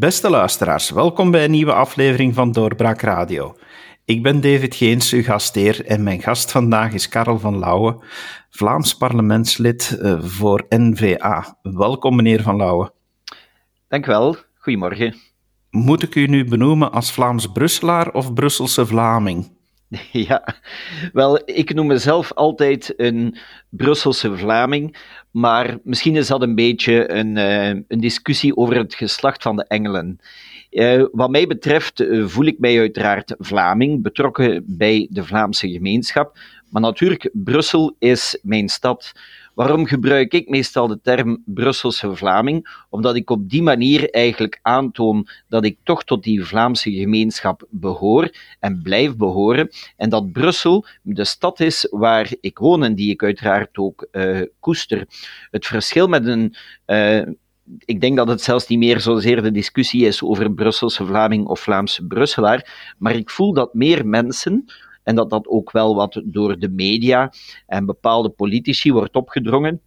Beste luisteraars, welkom bij een nieuwe aflevering van Doorbraak Radio. Ik ben David Geens, uw gastheer, en mijn gast vandaag is Karel van Lauwe, Vlaams parlementslid eh, voor NVA. Welkom, meneer van Lauwe. Dank u wel. Goedemorgen. Moet ik u nu benoemen als Vlaams Brusselaar of Brusselse Vlaming? Ja, wel, ik noem mezelf altijd een Brusselse Vlaming, maar misschien is dat een beetje een, uh, een discussie over het geslacht van de engelen. Uh, wat mij betreft uh, voel ik mij uiteraard Vlaming, betrokken bij de Vlaamse gemeenschap, maar natuurlijk, Brussel is mijn stad. Waarom gebruik ik meestal de term Brusselse Vlaming? Omdat ik op die manier eigenlijk aantoon dat ik toch tot die Vlaamse gemeenschap behoor en blijf behoren. En dat Brussel de stad is waar ik woon en die ik uiteraard ook uh, koester. Het verschil met een. Uh, ik denk dat het zelfs niet meer zozeer de discussie is over Brusselse Vlaming of Vlaamse Brusselaar, maar ik voel dat meer mensen en dat dat ook wel wat door de media en bepaalde politici wordt opgedrongen.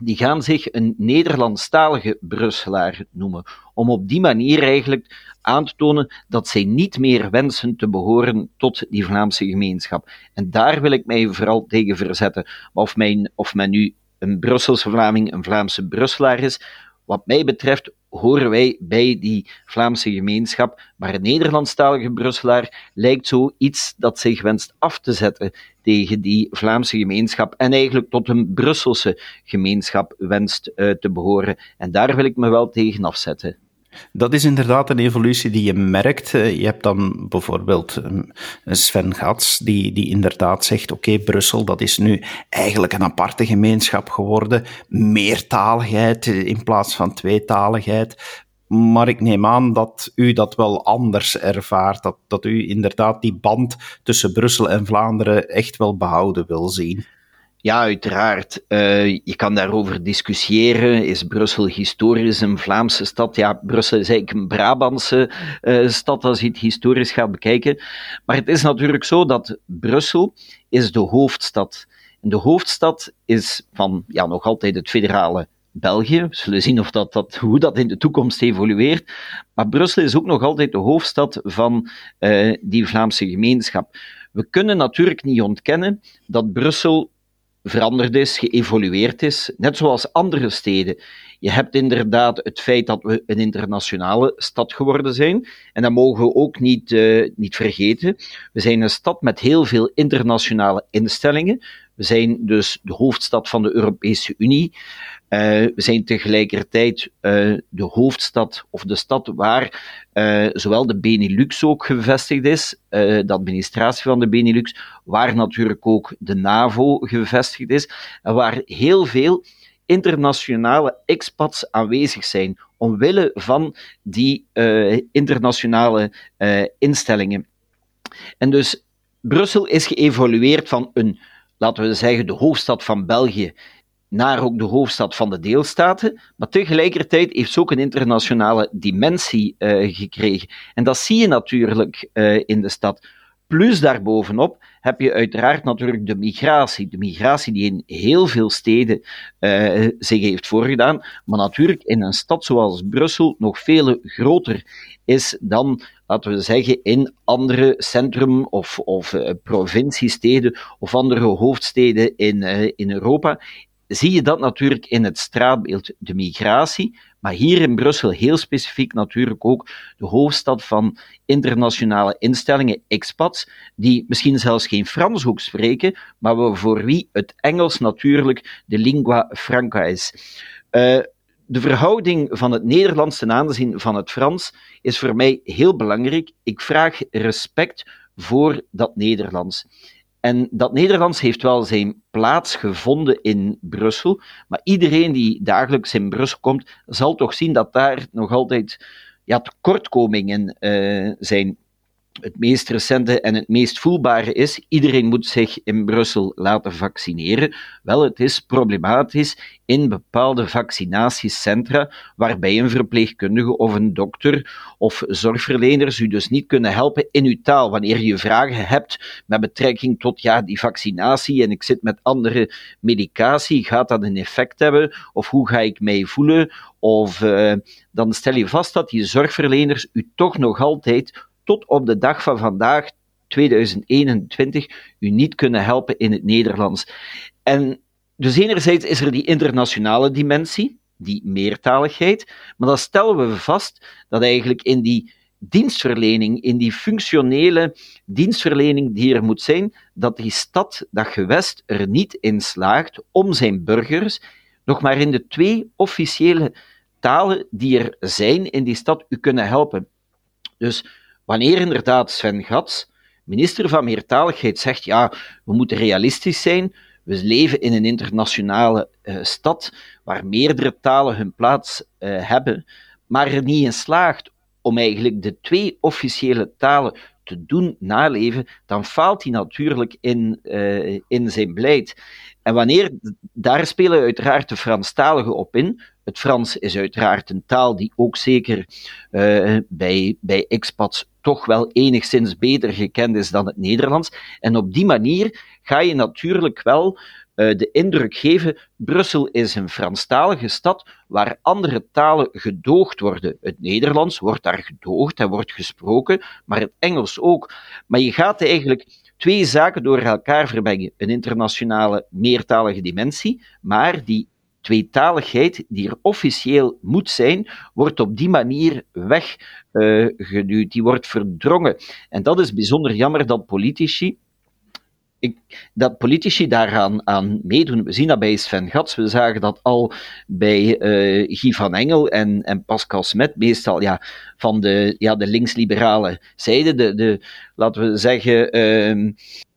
Die gaan zich een Nederlandstalige Brusselaar noemen, om op die manier eigenlijk aan te tonen dat zij niet meer wensen te behoren tot die Vlaamse gemeenschap. En daar wil ik mij vooral tegen verzetten. Of, mijn, of men nu een Brusselse Vlaming, een Vlaamse Brusselaar is, wat mij betreft horen wij bij die Vlaamse gemeenschap, maar een Nederlandstalige Brusselaar lijkt zoiets dat zich wenst af te zetten tegen die Vlaamse gemeenschap en eigenlijk tot een Brusselse gemeenschap wenst uh, te behoren. En daar wil ik me wel tegen afzetten. Dat is inderdaad een evolutie die je merkt. Eh, je hebt dan bijvoorbeeld ehm, Sven Gats, die, die inderdaad zegt: Oké, Brussel, dat is nu eigenlijk een aparte gemeenschap geworden. Meertaligheid in plaats van tweetaligheid. Maar ik neem aan dat u dat wel anders ervaart. Dat, dat u inderdaad die band tussen Brussel en Vlaanderen echt wel behouden wil zien. Ja, uiteraard. Uh, je kan daarover discussiëren. Is Brussel historisch een Vlaamse stad? Ja, Brussel is eigenlijk een Brabantse uh, stad als je het historisch gaat bekijken. Maar het is natuurlijk zo dat Brussel is de hoofdstad. En de hoofdstad is van ja, nog altijd het federale België. We zullen zien of dat, dat, hoe dat in de toekomst evolueert. Maar Brussel is ook nog altijd de hoofdstad van uh, die Vlaamse gemeenschap. We kunnen natuurlijk niet ontkennen dat Brussel veranderd is, geëvolueerd is, net zoals andere steden. Je hebt inderdaad het feit dat we een internationale stad geworden zijn, en dat mogen we ook niet, uh, niet vergeten. We zijn een stad met heel veel internationale instellingen. We zijn dus de hoofdstad van de Europese Unie. Uh, we zijn tegelijkertijd uh, de hoofdstad of de stad waar uh, zowel de Benelux ook gevestigd is, de administratie van de Benelux, waar natuurlijk ook de NAVO gevestigd is, en waar heel veel internationale expats aanwezig zijn, omwille van die internationale instellingen. En dus Brussel is geëvolueerd van een laten we zeggen, de hoofdstad van België naar ook de hoofdstad van de deelstaten, maar tegelijkertijd heeft ze ook een internationale dimensie uh, gekregen. En dat zie je natuurlijk uh, in de stad. Plus daarbovenop heb je uiteraard natuurlijk de migratie. De migratie die in heel veel steden uh, zich heeft voorgedaan, maar natuurlijk in een stad zoals Brussel nog veel groter is dan, laten we zeggen, in andere centrum- of, of uh, provinciesteden of andere hoofdsteden in, uh, in Europa zie je dat natuurlijk in het straatbeeld, de migratie, maar hier in Brussel heel specifiek natuurlijk ook de hoofdstad van internationale instellingen, expats, die misschien zelfs geen Frans ook spreken, maar voor wie het Engels natuurlijk de lingua franca is. Uh, de verhouding van het Nederlands ten aanzien van het Frans is voor mij heel belangrijk. Ik vraag respect voor dat Nederlands. En dat Nederlands heeft wel zijn plaats gevonden in Brussel, maar iedereen die dagelijks in Brussel komt, zal toch zien dat daar nog altijd ja, tekortkomingen uh, zijn. Het meest recente en het meest voelbare is, iedereen moet zich in Brussel laten vaccineren. Wel, het is problematisch in bepaalde vaccinatiecentra, waarbij een verpleegkundige of een dokter of zorgverleners u dus niet kunnen helpen in uw taal. Wanneer je vragen hebt met betrekking tot ja, die vaccinatie en ik zit met andere medicatie, gaat dat een effect hebben? Of hoe ga ik mij voelen? Of uh, dan stel je vast dat die zorgverleners u toch nog altijd tot op de dag van vandaag, 2021, u niet kunnen helpen in het Nederlands. En dus enerzijds is er die internationale dimensie, die meertaligheid, maar dan stellen we vast dat eigenlijk in die dienstverlening, in die functionele dienstverlening die er moet zijn, dat die stad, dat gewest er niet in slaagt om zijn burgers nog maar in de twee officiële talen die er zijn in die stad u kunnen helpen. Dus wanneer inderdaad Sven Gats, minister van Meertaligheid, zegt: ja, we moeten realistisch zijn. We leven in een internationale uh, stad waar meerdere talen hun plaats uh, hebben, maar er niet in slaagt om eigenlijk de twee officiële talen te doen naleven, dan faalt hij natuurlijk in, uh, in zijn beleid. En wanneer, daar spelen uiteraard de Franstaligen op in. Het Frans is uiteraard een taal die ook zeker uh, bij, bij expats toch wel enigszins beter gekend is dan het Nederlands. En op die manier ga je natuurlijk wel uh, de indruk geven, Brussel is een Franstalige stad waar andere talen gedoogd worden. Het Nederlands wordt daar gedoogd en wordt gesproken, maar het Engels ook. Maar je gaat eigenlijk twee zaken door elkaar vermengen. Een internationale meertalige dimensie, maar die tweetaligheid die er officieel moet zijn, wordt op die manier weggeduwd, uh, die wordt verdrongen. En dat is bijzonder jammer dat politici ik, dat politici daaraan aan meedoen. We zien dat bij Sven Gats, we zagen dat al bij uh, Guy van Engel en, en Pascal Smet, meestal ja, van de, ja, de linksliberale zijde, de, de, laten we zeggen, uh,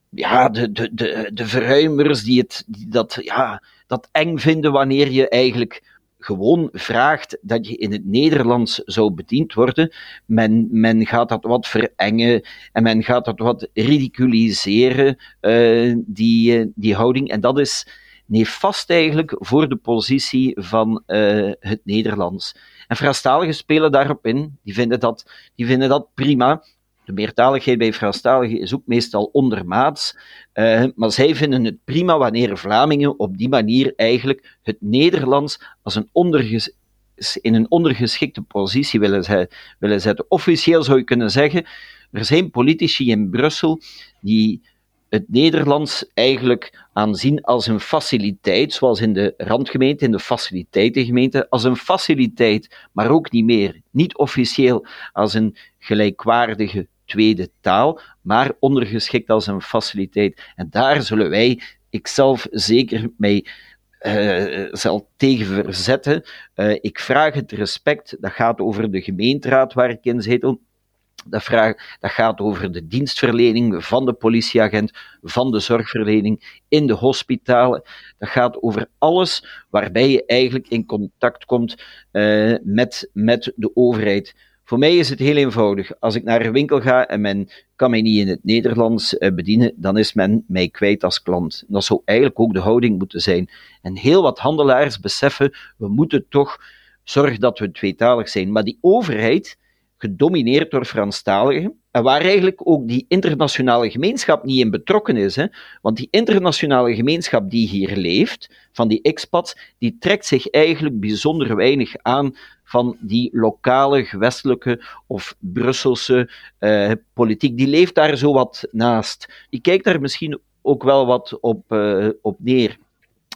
ja, de, de, de, verruimers die, het, dat, ja, dat eng vinden wanneer je eigenlijk gewoon vraagt dat je in het Nederlands zou bediend worden. Men, men gaat dat wat verengen en men gaat dat wat ridiculiseren, uh, die, uh, die houding. En dat is nefast eigenlijk voor de positie van uh, het Nederlands. En Franstaligen spelen daarop in. Die vinden dat, die vinden dat prima. De meertaligheid bij Franstaligen is ook meestal ondermaats, uh, maar zij vinden het prima wanneer Vlamingen op die manier eigenlijk het Nederlands als een onderges in een ondergeschikte positie willen, willen zetten. Officieel zou je kunnen zeggen, er zijn politici in Brussel die het Nederlands eigenlijk aanzien als een faciliteit, zoals in de randgemeente, in de faciliteitengemeente, als een faciliteit, maar ook niet meer, niet officieel als een gelijkwaardige tweede taal, maar ondergeschikt als een faciliteit. En daar zullen wij, ikzelf zeker mij uh, zal tegen verzetten. Uh, ik vraag het respect, dat gaat over de gemeenteraad waar ik in zetel. Dat, vraag, dat gaat over de dienstverlening van de politieagent, van de zorgverlening, in de hospitalen. Dat gaat over alles waarbij je eigenlijk in contact komt uh, met, met de overheid. Voor mij is het heel eenvoudig. Als ik naar een winkel ga en men kan mij niet in het Nederlands eh, bedienen, dan is men mij kwijt als klant. Dat zou eigenlijk ook de houding moeten zijn. En heel wat handelaars beseffen, we moeten toch zorgen dat we tweetalig zijn. Maar die overheid, gedomineerd door Franstaligen, en waar eigenlijk ook die internationale gemeenschap niet in betrokken is. Hè? Want die internationale gemeenschap die hier leeft, van die expats, die trekt zich eigenlijk bijzonder weinig aan van die lokale, gewestelijke of Brusselse uh, politiek. Die leeft daar zo wat naast. Die kijkt daar misschien ook wel wat op, uh, op neer.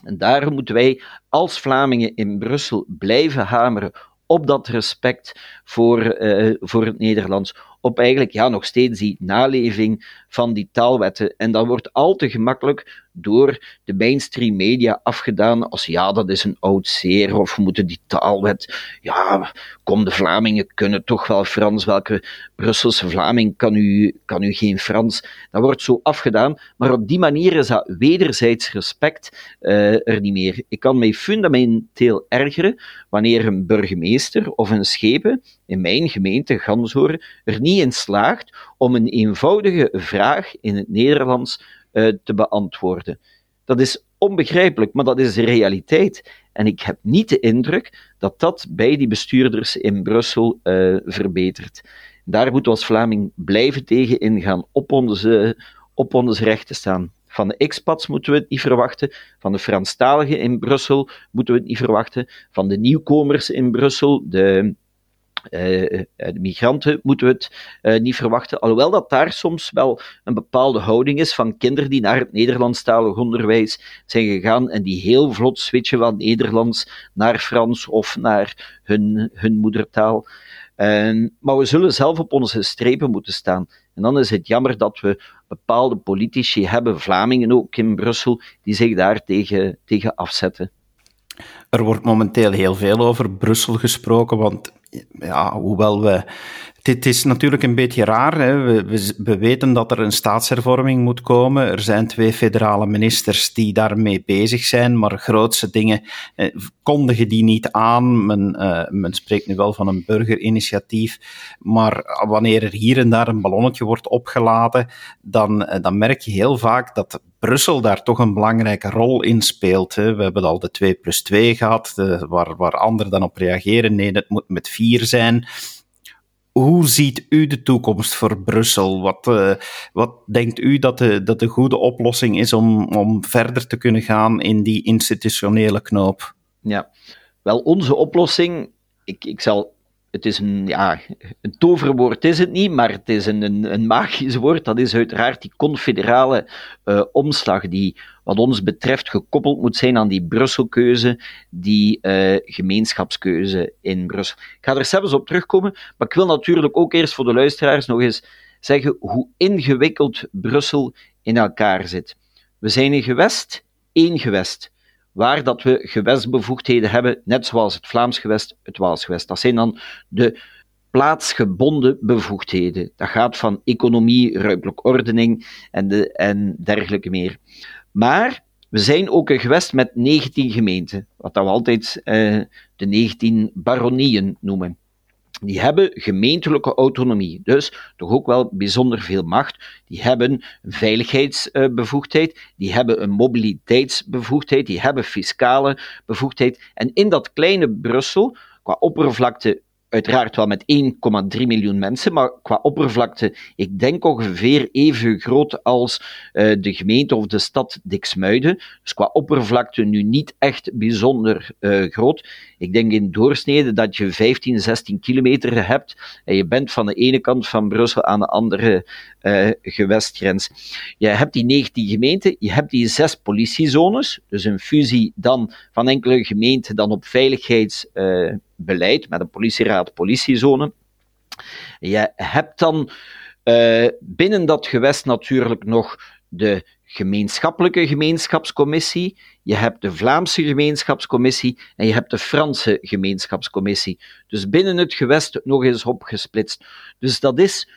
En daarom moeten wij als Vlamingen in Brussel blijven hameren op dat respect voor, uh, voor het Nederlands, op eigenlijk ja, nog steeds die naleving van die taalwetten. En dat wordt al te gemakkelijk door de mainstream media afgedaan als ja, dat is een oud zeer, of we moeten die taalwet, ja, kom, de Vlamingen kunnen toch wel Frans, welke Brusselse Vlaming kan u, kan u geen Frans? Dat wordt zo afgedaan, maar op die manier is dat wederzijds respect uh, er niet meer. Ik kan mij fundamenteel ergeren wanneer een burgemeester of een schepen in mijn gemeente, Ganshoorn, er niet niet in slaagt om een eenvoudige vraag in het Nederlands uh, te beantwoorden. Dat is onbegrijpelijk, maar dat is de realiteit. En ik heb niet de indruk dat dat bij die bestuurders in Brussel uh, verbetert. Daar moeten we als Vlaming blijven tegen ingaan, op onze, op onze rechten staan. Van de expats moeten we het niet verwachten. Van de Franstaligen in Brussel moeten we het niet verwachten. Van de nieuwkomers in Brussel, de, uh, migranten, moeten we het uh, niet verwachten. Alhoewel dat daar soms wel een bepaalde houding is van kinderen die naar het Nederlandstalig onderwijs zijn gegaan en die heel vlot switchen van Nederlands naar Frans of naar hun, hun moedertaal. Maar we zullen zelf op onze strepen moeten staan. En dan is het jammer dat we bepaalde politici hebben, Vlamingen ook in Brussel, die zich daar tegen, tegen afzetten. Er wordt momenteel heel veel over Brussel gesproken, want ja, hoewel we dit is natuurlijk een beetje raar. Hè. We, we, weten dat er een staatshervorming moet komen. Er zijn twee federale ministers die daarmee bezig zijn, maar grootste dingen eh, kondigen die niet aan. Men, uh, men spreekt nu wel van een burgerinitiatief, maar wanneer er hier en daar een ballonnetje wordt opgeladen, dan, uh, dan merk je heel vaak dat Brussel daar toch een belangrijke rol in speelt. Hè. We hebben al de 2 plus 2 gehad, de, waar, waar anderen dan op reageren. Nee, het moet met 4 zijn. Hoe ziet u de toekomst voor Brussel? Wat, uh, wat denkt u dat de, dat de goede oplossing is om, om verder te kunnen gaan in die institutionele knoop? Ja, wel, onze oplossing, ik, ik zal het is een, ja, een toverwoord is het niet, maar het is een, een, een magisch woord. Dat is uiteraard die confederale uh, omslag die wat ons betreft gekoppeld moet zijn aan die Brusselkeuze, die uh, gemeenschapskeuze in Brussel. Ik ga er zelfs op terugkomen, maar ik wil natuurlijk ook eerst voor de luisteraars nog eens zeggen hoe ingewikkeld Brussel in elkaar zit. We zijn een gewest, één gewest waar dat we gewestbevoegdheden hebben, net zoals het Vlaams gewest, het Waals gewest. Dat zijn dan de plaatsgebonden bevoegdheden. Dat gaat van economie, ruimtelijke ordening en, de, en dergelijke meer. Maar we zijn ook een gewest met 19 gemeenten, wat we altijd uh, de 19 baronieën noemen die hebben gemeentelijke autonomie, dus toch ook wel bijzonder veel macht. Die hebben een veiligheidsbevoegdheid, die hebben een mobiliteitsbevoegdheid, die hebben fiscale bevoegdheid. En in dat kleine Brussel, qua oppervlakte uiteraard wel met 1,3 miljoen mensen, maar qua oppervlakte, ik denk ongeveer even groot als uh, de gemeente of de stad Dixmuiden. Dus qua oppervlakte nu niet echt bijzonder uh, groot. Ik denk in doorsnede dat je 15, 16 kilometer hebt en je bent van de ene kant van Brussel aan de andere uh, gewestgrens. Je hebt die 19 gemeenten, je hebt die zes politiezones, dus een fusie dan van enkele gemeenten dan op veiligheidsbeleid met een politieraad, politiezone. Je hebt dan uh, binnen dat gewest natuurlijk nog de gemeenschappelijke gemeenschapscommissie, je hebt de Vlaamse gemeenschapscommissie en je hebt de Franse gemeenschapscommissie. Dus binnen het gewest nog eens opgesplitst. Dus dat is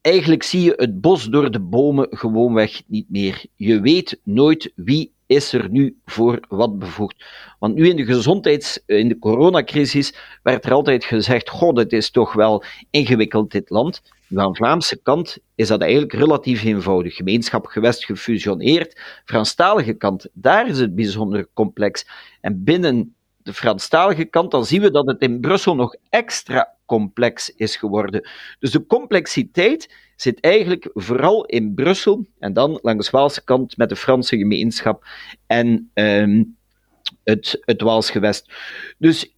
eigenlijk zie je het bos door de bomen gewoonweg niet meer. Je weet nooit wie is er nu voor wat bevoegd. Want nu in de gezondheids, in de coronacrisis werd er altijd gezegd, god, het is toch wel ingewikkeld dit land. Nu aan de Vlaamse kant is dat eigenlijk relatief eenvoudig. Gemeenschap gewest gefusioneerd. Franstalige kant, daar is het bijzonder complex. En binnen de Franstalige kant, dan zien we dat het in Brussel nog extra complex is geworden. Dus de complexiteit zit eigenlijk vooral in Brussel en dan langs de Waalse kant met de Franse gemeenschap en um, het, het Waals gewest. Dus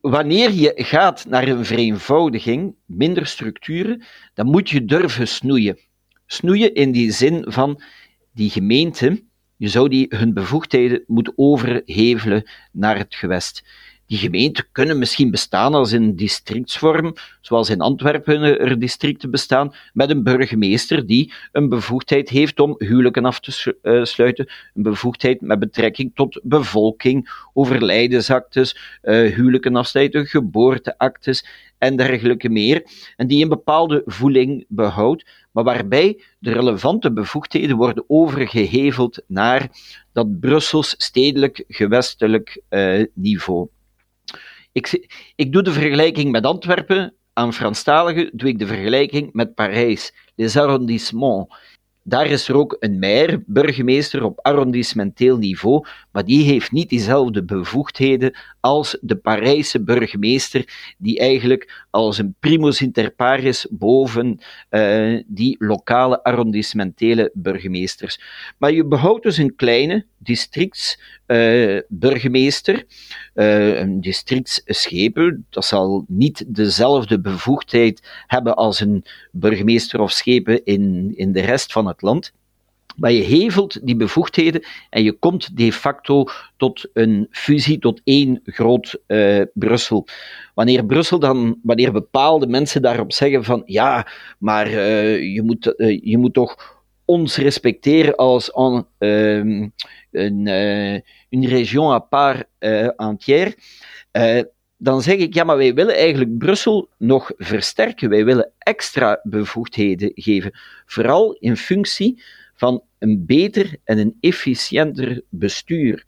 wanneer je gaat naar een vereenvoudiging, minder structuren, dan moet je durven snoeien. Snoeien in die zin van die gemeenten je zou die hun bevoegdheden moeten overhevelen naar het gewest. Die gemeenten kunnen misschien bestaan als in districtsvorm, zoals in Antwerpen er districten bestaan, met een burgemeester die een bevoegdheid heeft om huwelijken af te eh, sluiten, een bevoegdheid met betrekking tot bevolking, overlijdensactes, uh, huwelijken afsluiten, geboorteactes en dergelijke meer, en die een bepaalde voeling behoudt, maar waarbij de relevante bevoegdheden worden overgeheveld naar dat Brussels stedelijk gewestelijk uh, niveau. Ik, ik doe de vergelijking met Antwerpen. aan Franstaligen doe ik de vergelijking met Parijs, les arrondissements. Daar is er ook een maire, burgemeester op arrondissementeel niveau, maar die heeft niet diezelfde bevoegdheden als de Parijse burgemeester, die eigenlijk als een primus inter pares boven uh, die lokale arrondissementele burgemeesters. Maar je behoudt dus een kleine districtsburgemeester, uh, uh, een districtsschepen. Dat zal niet dezelfde bevoegdheid hebben als een burgemeester of schepen in, in de rest van het land. Maar je hevelt die bevoegdheden en je komt de facto tot een fusie, tot één groot uh, Brussel. Wanneer Brussel dan, wanneer bepaalde mensen daarop zeggen van ja, maar uh, je, moet, uh, je moet toch ons respecteren als een, een, een région à part entière, dan zeg ik, ja, maar wij willen eigenlijk Brussel nog versterken. Wij willen extra bevoegdheden geven, vooral in functie van een beter en een efficiënter bestuur.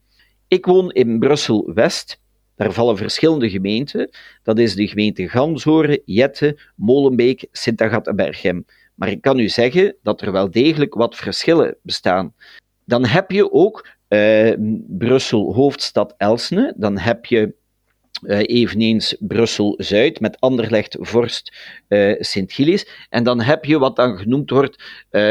Ik woon in Brussel-West. Daar vallen verschillende gemeenten. Dat is de gemeente Gansoren, Jette, Molenbeek, Sint-Agatha-Berchem. Maar ik kan u zeggen dat er wel degelijk wat verschillen bestaan. Dan heb je ook uh, Brussel, hoofdstad Elsene. Dan heb je uh, eveneens Brussel-Zuid met Anderlecht, Vorst, uh, Sint-Gilles. En dan heb je wat dan genoemd wordt uh,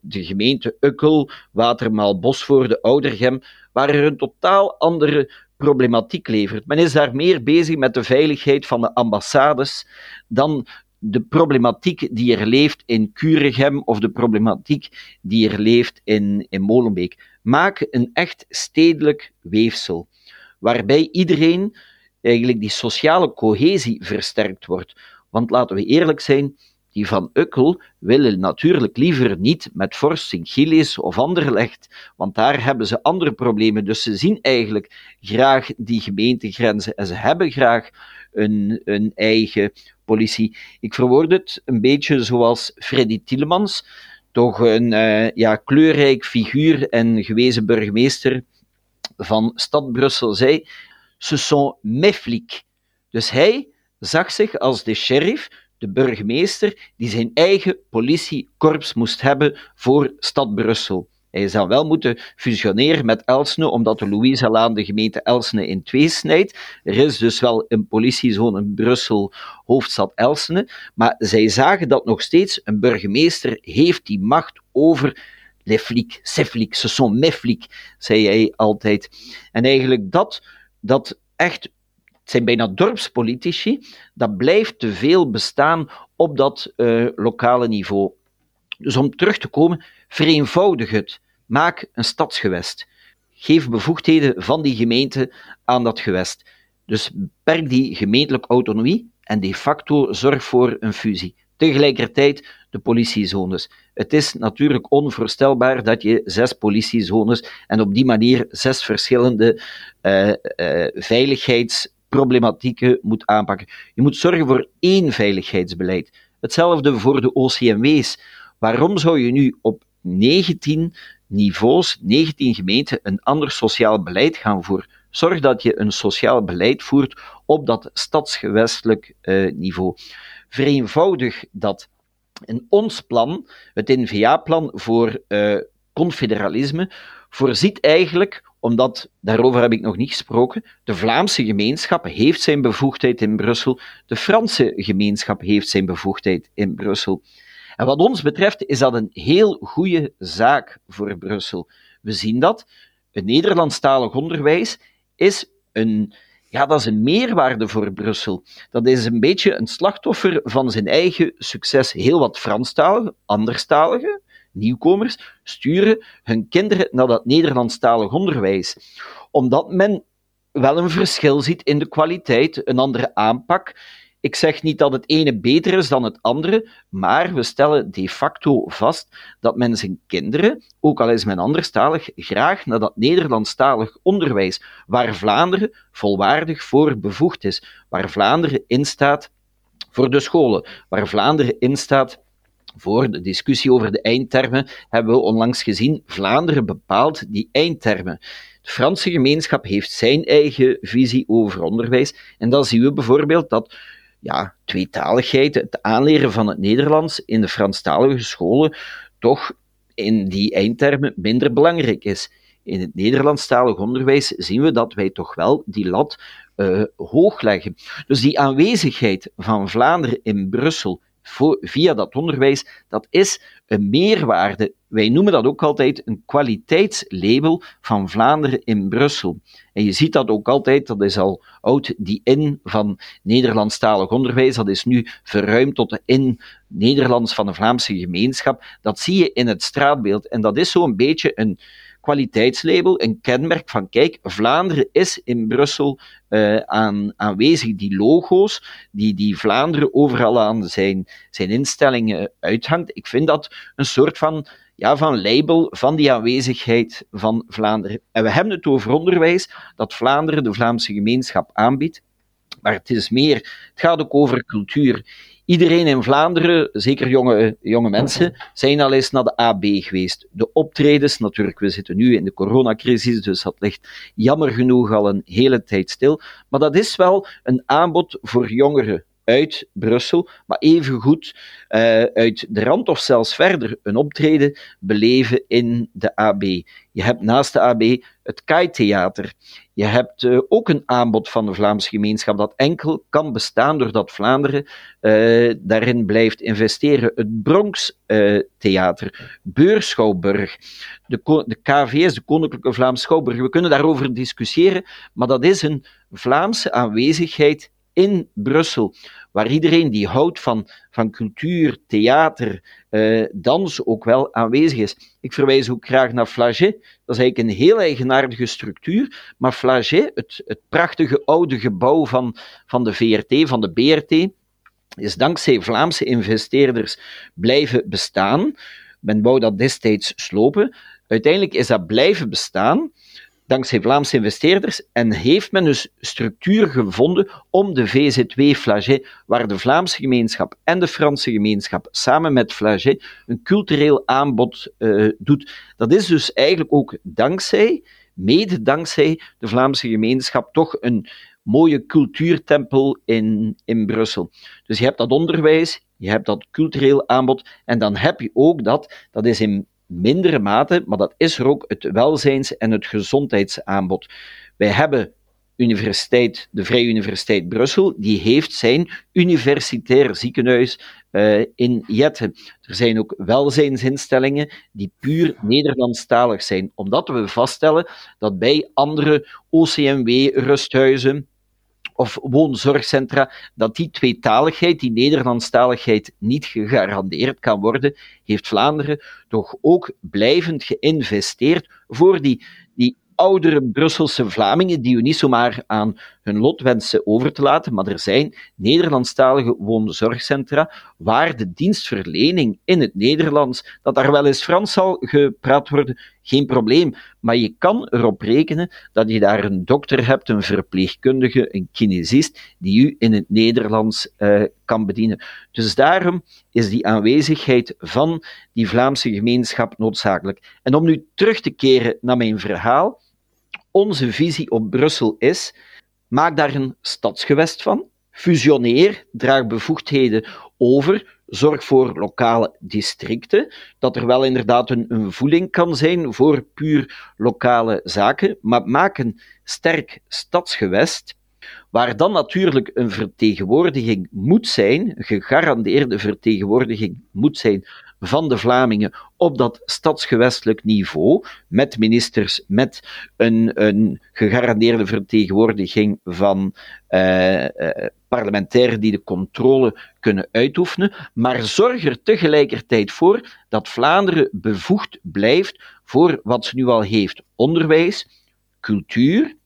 de gemeente Ukkel, Watermaal, Bosvoorde, Oudergem, waar er een totaal andere problematiek levert. Men is daar meer bezig met de veiligheid van de ambassades dan de problematiek die er leeft in Curegem of de problematiek die er leeft in, in Molenbeek. Maak een echt stedelijk weefsel, waarbij iedereen eigenlijk die sociale cohesie versterkt wordt. Want laten we eerlijk zijn, die van Ukkel willen natuurlijk liever niet met Forst, Sint-Gilles of Anderlecht, want daar hebben ze andere problemen. Dus ze zien eigenlijk graag die gemeentegrenzen en ze hebben graag een, een eigen politie. Ik verwoord het een beetje zoals Freddy Tielemans, toch een uh, ja, kleurrijk figuur en gewezen burgemeester van stad Brussel zei ce sont mes flics. Dus hij zag zich als de sheriff, de burgemeester, die zijn eigen politiekorps moest hebben voor stad Brussel. Hij zou wel moeten fusioneren met Elsene, omdat de Louise-Laan de gemeente Elsene in twee snijdt. Er is dus wel een politiezone Brussel, hoofdstad Elsene, maar zij zagen dat nog steeds een burgemeester heeft die macht over les flics, ce sont mes flics, zei hij altijd. En eigenlijk dat dat echt, het zijn bijna dorpspolitici, dat blijft te veel bestaan op dat uh, lokale niveau. Dus om terug te komen, vereenvoudig het. Maak een stadsgewest. Geef bevoegdheden van die gemeente aan dat gewest. Dus beperk die gemeentelijke autonomie en de facto zorg voor een fusie. Tegelijkertijd de politiezones. Het is natuurlijk onvoorstelbaar dat je zes politiezones en op die manier zes verschillende uh, uh, veiligheidsproblematieken moet aanpakken. Je moet zorgen voor één veiligheidsbeleid. Hetzelfde voor de OCMW's. Waarom zou je nu op 19 niveaus, 19 gemeenten, een ander sociaal beleid gaan voeren? Zorg dat je een sociaal beleid voert op dat stadsgewestelijk uh, niveau. Vereenvoudig dat. En ons plan, het NVA-plan voor uh, confederalisme, voorziet eigenlijk, omdat, daarover heb ik nog niet gesproken, de Vlaamse gemeenschap heeft zijn bevoegdheid in Brussel, de Franse gemeenschap heeft zijn bevoegdheid in Brussel. En wat ons betreft is dat een heel goede zaak voor Brussel. We zien dat. Het Nederlandstalig onderwijs is een ja, dat is een meerwaarde voor Brussel. Dat is een beetje een slachtoffer van zijn eigen succes. Heel wat Franstaligen, anderstaligen, nieuwkomers, sturen hun kinderen naar dat Nederlandstalig onderwijs. Omdat men wel een verschil ziet in de kwaliteit, een andere aanpak. Ik zeg niet dat het ene beter is dan het andere, maar we stellen de facto vast dat men zijn kinderen, ook al is men anderstalig, graag naar dat Nederlandstalig onderwijs, waar Vlaanderen volwaardig voor bevoegd is, waar Vlaanderen instaat voor de scholen, waar Vlaanderen instaat voor de discussie over de eindtermen, hebben we onlangs gezien, Vlaanderen bepaalt die eindtermen. De Franse gemeenschap heeft zijn eigen visie over onderwijs, en dan zien we bijvoorbeeld dat ja, tweetaligheid, het aanleren van het Nederlands in de Franstalige scholen toch in die eindtermen minder belangrijk is. In het Nederlandstalig onderwijs zien we dat wij toch wel die lat uh, hoog leggen. Dus die aanwezigheid van Vlaanderen in Brussel via dat onderwijs, dat is een meerwaarde. Wij noemen dat ook altijd een kwaliteitslabel van Vlaanderen in Brussel. En je ziet dat ook altijd, dat is al oud, die in van Nederlandstalig onderwijs, dat is nu verruimd tot de in Nederlands van de Vlaamse gemeenschap. Dat zie je in het straatbeeld. En dat is zo'n beetje een, kwaliteitslabel, een kenmerk van kijk, Vlaanderen is in Brussel uh, aan, aanwezig. Die logo's die, die Vlaanderen overal aan zijn, zijn instellingen uithangt. Ik vind dat een soort van, ja, van label van die aanwezigheid van Vlaanderen. En we hebben het over onderwijs dat Vlaanderen de Vlaamse gemeenschap aanbiedt. Maar het is meer, het gaat ook over cultuur. Iedereen in Vlaanderen, zeker jonge, jonge mensen, zijn al eens naar de AB geweest. De optredens, natuurlijk, we zitten nu in de coronacrisis, dus dat ligt jammer genoeg al een hele tijd stil. Maar dat is wel een aanbod voor jongeren uit Brussel, maar evengoed uh, uit de rand of zelfs verder een optreden beleven in de AB. Je hebt naast de AB het KAI-theater. Je hebt uh, ook een aanbod van de Vlaamse gemeenschap dat enkel kan bestaan doordat Vlaanderen uh, daarin blijft investeren. Het Bronx-theater, Beurschouwburg, de, de KVS, de Koninklijke Vlaamse Schouwburg. We kunnen daarover discussiëren, maar dat is een Vlaamse aanwezigheid in Brussel, waar iedereen die houdt van, van cultuur, theater, uh, dans ook wel aanwezig is. Ik verwijs ook graag naar Flaget. Dat is eigenlijk een heel eigenaardige structuur, maar Flaget, het, het prachtige oude gebouw van, van de VRT, van de BRT, is dankzij Vlaamse investeerders blijven bestaan. Men wou dat destijds slopen. Uiteindelijk is dat blijven bestaan dankzij Vlaamse investeerders en heeft men dus structuur gevonden om de VZW Flaget, waar de Vlaamse gemeenschap en de Franse gemeenschap samen met Flaget een cultureel aanbod uh, doet. Dat is dus eigenlijk ook dankzij, mede dankzij de Vlaamse gemeenschap, toch een mooie cultuurtempel in, in Brussel. Dus je hebt dat onderwijs, je hebt dat cultureel aanbod en dan heb je ook dat, dat is in mindere mate, maar dat is er ook het welzijns- en het gezondheidsaanbod. Wij hebben universiteit, de Vrije Universiteit Brussel, die heeft zijn universitair ziekenhuis uh, in Jette. Er zijn ook welzijnsinstellingen die puur Nederlandstalig zijn, omdat we vaststellen dat bij andere OCMW-rusthuizen, of woonzorgcentra, dat die tweetaligheid, die Nederlandstaligheid, niet gegarandeerd kan worden, heeft Vlaanderen toch ook blijvend geïnvesteerd voor die, die oudere Brusselse Vlamingen die we niet zomaar aan hun lot wensen over te laten, maar er zijn Nederlandstalige woonzorgcentra waar de dienstverlening in het Nederlands, dat daar wel eens Frans zal gepraat worden, geen probleem. Maar je kan erop rekenen dat je daar een dokter hebt, een verpleegkundige, een kinesist, die u in het Nederlands uh, kan bedienen. Dus daarom is die aanwezigheid van die Vlaamse gemeenschap noodzakelijk. En om nu terug te keren naar mijn verhaal, onze visie op Brussel is: maak daar een stadsgewest van, fusioneer, draag bevoegdheden over, zorg voor lokale districten, dat er wel inderdaad een, een voeling kan zijn voor puur lokale zaken, maar maak een sterk stadsgewest waar dan natuurlijk een vertegenwoordiging moet zijn, een gegarandeerde vertegenwoordiging moet zijn van de Vlamingen op dat stadsgewestelijk niveau, met ministers, met een, een gegarandeerde vertegenwoordiging van uh, uh, parlementairen die de controle kunnen uitoefenen, maar zorg er tegelijkertijd voor dat Vlaanderen bevoegd blijft voor wat ze nu al heeft: onderwijs, cultuur,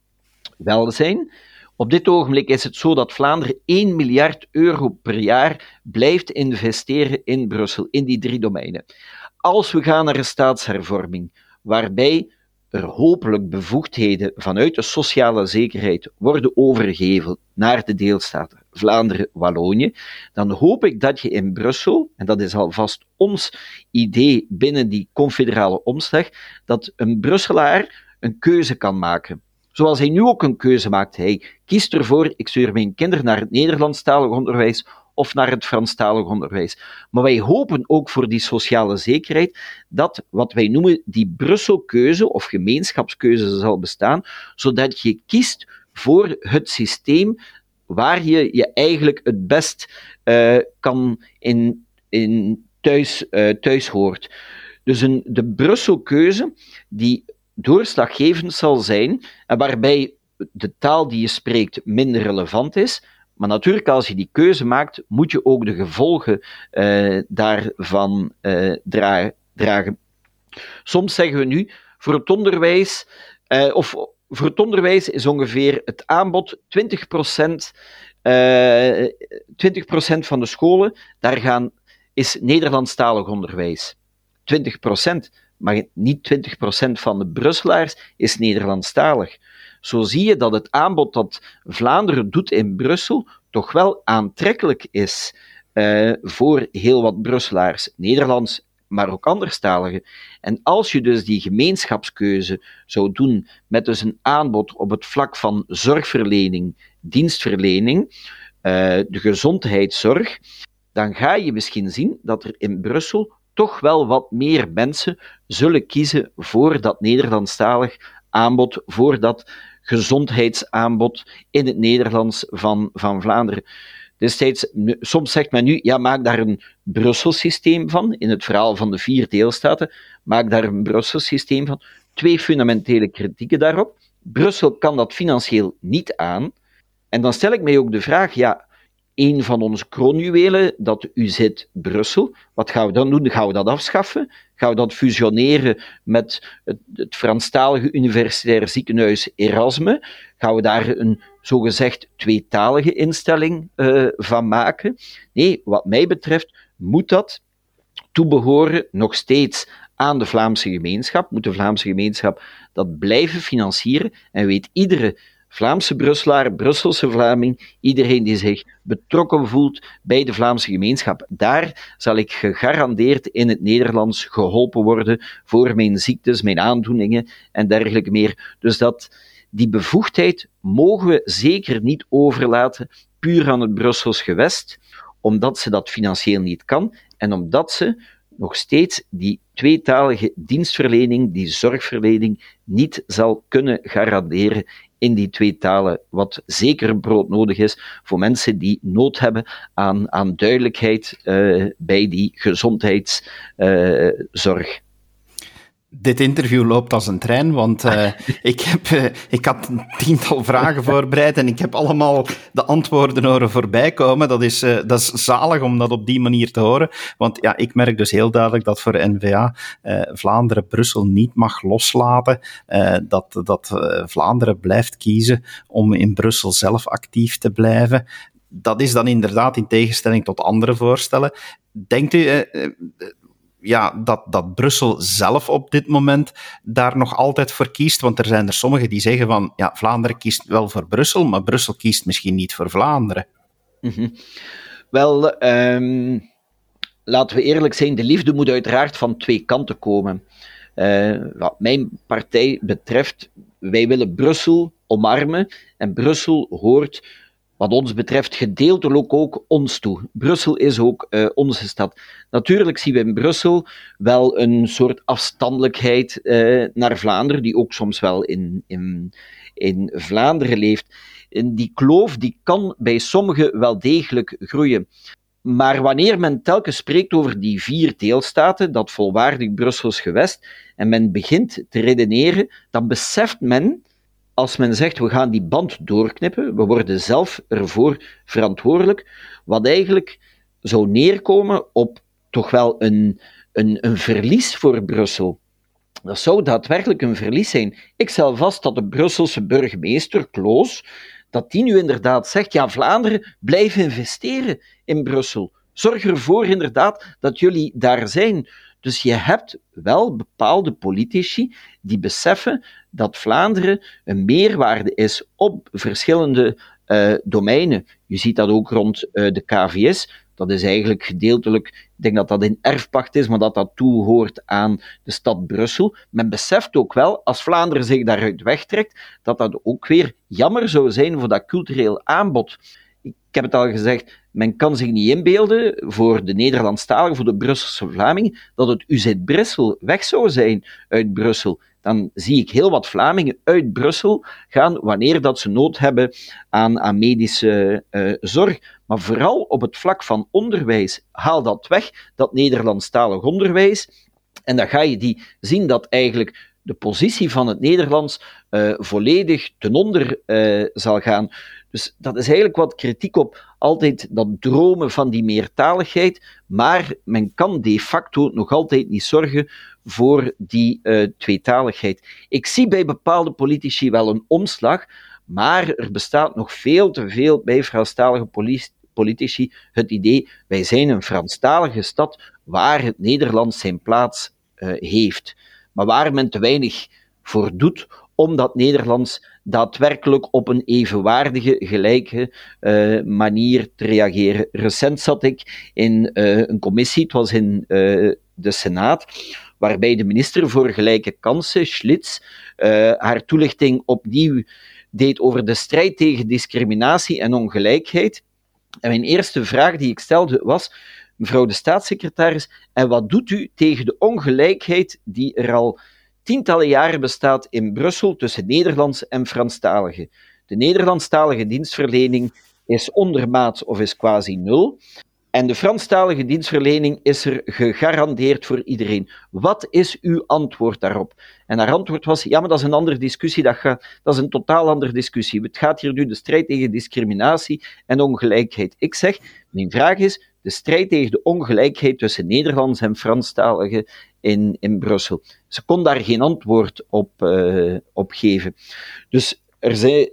welzijn op dit ogenblik is het zo dat Vlaanderen 1 miljard euro per jaar blijft investeren in Brussel, in die drie domeinen. Als we gaan naar een staatshervorming, waarbij er hopelijk bevoegdheden vanuit de sociale zekerheid worden overgegeven naar de deelstaten Vlaanderen-Wallonië, dan hoop ik dat je in Brussel, en dat is alvast ons idee binnen die confederale omslag, dat een Brusselaar een keuze kan maken Zoals hij nu ook een keuze maakt. Hij kiest ervoor, ik stuur mijn kinderen naar het Nederlandstalig onderwijs of naar het Franstalig onderwijs. Maar wij hopen ook voor die sociale zekerheid dat wat wij noemen die Brusselkeuze of gemeenschapskeuze zal bestaan, zodat je kiest voor het systeem waar je je eigenlijk het best uh, kan in, in thuis, uh, thuis hoort. Dus een, de Brusselkeuze die doorslaggevend zal zijn en waarbij de taal die je spreekt minder relevant is, maar natuurlijk, als je die keuze maakt, moet je ook de gevolgen uh, daarvan dra dragen. Soms zeggen we nu, voor het onderwijs, uh, of voor het onderwijs is ongeveer het aanbod 20%, 20% van de scholen, daar gaan, is Nederlandstalig onderwijs. 20%, maar niet 20% van de Brusselaars is Nederlandstalig. Zo zie je dat het aanbod dat Vlaanderen doet in Brussel toch wel aantrekkelijk is uh, voor heel wat Brusselaars, Nederlands, maar ook anderstaligen. En als je dus die gemeenschapskeuze zou doen met dus een aanbod op het vlak van zorgverlening, dienstverlening, uh, de gezondheidszorg, dan ga je misschien zien dat er in Brussel toch wel wat meer mensen zullen kiezen voor dat Nederlandstalig aanbod, voor dat gezondheidsaanbod in het Nederlands van, van Vlaanderen. Destijds, soms zegt men nu, ja, maak daar een Brussel-systeem van, in het verhaal van de vier deelstaten, maak daar een Brussel-systeem van. Twee fundamentele kritieken daarop. Brussel kan dat financieel niet aan. En dan stel ik mij ook de vraag, ja, een van onze kroonjuwelen, dat UZ Brussel. Wat gaan we dan doen? Gaan we dat afschaffen? Gaan we dat fusioneren met het, het Franstalige Universitair Ziekenhuis Erasme? Gaan we daar een zogezegd tweetalige instelling uh, van maken? Nee, wat mij betreft moet dat toebehoren nog steeds aan de Vlaamse gemeenschap, moet de Vlaamse gemeenschap dat blijven financieren en weet iedere Vlaamse Brusselaar, Brusselse Vlaming, iedereen die zich betrokken voelt bij de Vlaamse gemeenschap. Daar zal ik gegarandeerd in het Nederlands geholpen worden voor mijn ziektes, mijn aandoeningen en dergelijke meer. Dus dat, die bevoegdheid mogen we zeker niet overlaten puur aan het Brussels gewest, omdat ze dat financieel niet kan en omdat ze nog steeds die tweetalige dienstverlening, die zorgverlening, niet zal kunnen garanderen in die twee talen, wat zeker broodnodig is voor mensen die nood hebben aan, aan duidelijkheid uh, bij die gezondheidszorg. Dit interview loopt als een trein, want uh, ik, heb, uh, ik had een tiental vragen voorbereid en ik heb allemaal de antwoorden horen voorbij komen. Dat is, uh, dat is zalig om dat op die manier te horen. Want ja, ik merk dus heel duidelijk dat voor N-VA Vlaanderen Brussel niet mag loslaten. dat dat Vlaanderen blijft kiezen om in Brussel zelf actief te blijven. Dat is dan inderdaad in tegenstelling tot andere voorstellen. Denkt u, ja, dat, dat Brussel zelf op dit moment daar nog altijd voor kiest. Want er zijn er sommigen die zeggen van ja, Vlaanderen kiest wel voor Brussel, maar Brussel kiest misschien niet voor Vlaanderen. Mm Wel, um, laten we eerlijk zijn, de liefde moet uiteraard van twee kanten komen. Uh, wat mijn partij betreft, wij willen Brussel omarmen en Brussel hoort wat ons betreft gedeeltelijk ook ons toe. Brussel is ook uh, onze stad. Natuurlijk zien we in Brussel wel een soort afstandelijkheid uh, naar Vlaanderen, die ook soms wel in, in, in Vlaanderen leeft. En die kloof die kan bij sommigen wel degelijk groeien. Maar wanneer men telkens spreekt over die vier deelstaten, dat volwaardig Brussels gewest, en men begint te redeneren, dan beseft men als men zegt we gaan die band doorknippen, we worden zelf ervoor verantwoordelijk, wat eigenlijk zou neerkomen op toch wel een, een, een verlies voor Brussel. Dat zou daadwerkelijk een verlies zijn. Ik stel vast dat de Brusselse burgemeester, Kloos, dat die nu inderdaad zegt, ja, Vlaanderen, blijf investeren in Brussel. Zorg ervoor inderdaad dat jullie daar zijn. Dus je hebt wel bepaalde politici die beseffen dat Vlaanderen een meerwaarde is op verschillende uh, domeinen. Je ziet dat ook rond uh, de KVS. Dat is eigenlijk gedeeltelijk, ik denk dat dat in erfpacht is, maar dat dat toehoort aan de stad Brussel. Men beseft ook wel, als Vlaanderen zich daaruit wegtrekt, dat dat ook weer jammer zou zijn voor dat cultureel aanbod. Ik heb het al gezegd, men kan zich niet inbeelden voor de Nederlandstaligen, voor de Brusselse Vlamingen, dat het UZ Brussel weg zou zijn uit Brussel dan zie ik heel wat Vlamingen uit Brussel gaan wanneer dat ze nood hebben aan, aan medische uh, zorg. Maar vooral op het vlak van onderwijs, haal dat weg, dat Nederlandstalig onderwijs. En dan ga je die zien dat eigenlijk de positie van het Nederlands uh, volledig ten onder uh, zal gaan. Dus dat is eigenlijk wat kritiek op altijd dat dromen van die meertaligheid, maar men kan de facto nog altijd niet zorgen voor die uh, tweetaligheid. Ik zie bij bepaalde politici wel een omslag, maar er bestaat nog veel te veel bij Franstalige politici het idee, wij zijn een Franstalige stad waar het Nederlands zijn plaats heeft, maar waar men te weinig voor doet om dat Nederlands daadwerkelijk op een evenwaardige, gelijke uh, manier te reageren. Recent zat ik in uh, een commissie, het was in uh, de Senaat, waarbij de minister voor Gelijke Kansen, Schlitz, haar toelichting opnieuw deed over de strijd tegen discriminatie en ongelijkheid. En mijn eerste vraag die ik stelde was, mevrouw de staatssecretaris, en wat doet u tegen de ongelijkheid die er al tientallen jaren bestaat in Brussel tussen Nederlands en Franstaligen. De Nederlandstalige dienstverlening is ondermaat of is quasi nul. En de Franstalige dienstverlening is er gegarandeerd voor iedereen. Wat is uw antwoord daarop? En haar antwoord was: ja, maar dat is een andere discussie. Dat, dat is een totaal andere discussie. Het gaat hier nu de strijd tegen discriminatie en ongelijkheid. Ik zeg: mijn vraag is: de strijd tegen de ongelijkheid tussen Nederlands en Franstaligen in, in Brussel. Ze kon daar geen antwoord op, uh, op geven. Dus er, zijn,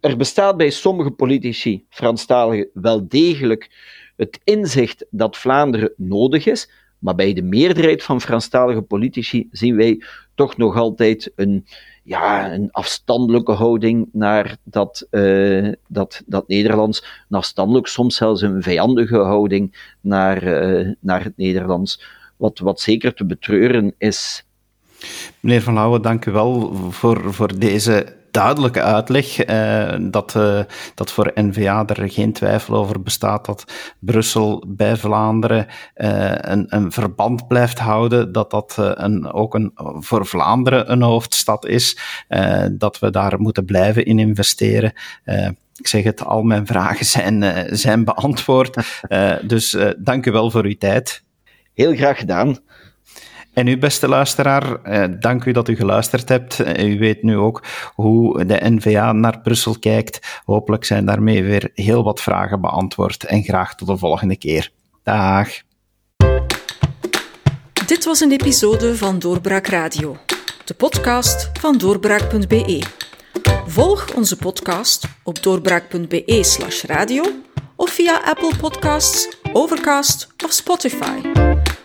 er bestaat bij sommige politici, Franstaligen, wel degelijk het inzicht dat Vlaanderen nodig is, maar bij de meerderheid van Franstalige politici zien wij toch nog altijd een, ja, een afstandelijke houding naar dat, uh, dat, dat Nederlands. Een afstandelijk, soms zelfs een vijandige houding naar, uh, naar het Nederlands. Wat, wat zeker te betreuren is. Meneer Van Lauwen, dank u wel voor, voor deze duidelijke uitleg eh, dat, uh, dat voor N-VA er geen twijfel over bestaat dat Brussel bij Vlaanderen uh, een, een verband blijft houden, dat dat een, ook een, voor Vlaanderen een hoofdstad is, dat we daar moeten blijven in investeren. ik zeg het, al mijn vragen zijn, zijn beantwoord. dus dank u wel voor uw tijd. Heel graag gedaan. En u, beste luisteraar, eh, dank u dat u geluisterd hebt. Eh, u weet nu ook hoe de NVA naar Brussel kijkt. Hopelijk zijn daarmee weer heel wat vragen beantwoord. En graag tot de volgende keer. Dag. Dit was een episode van Doorbraak Radio, de podcast van doorbraak.be. Volg onze podcast op doorbraak.be/slash radio of via Apple Podcasts, Overcast of Spotify.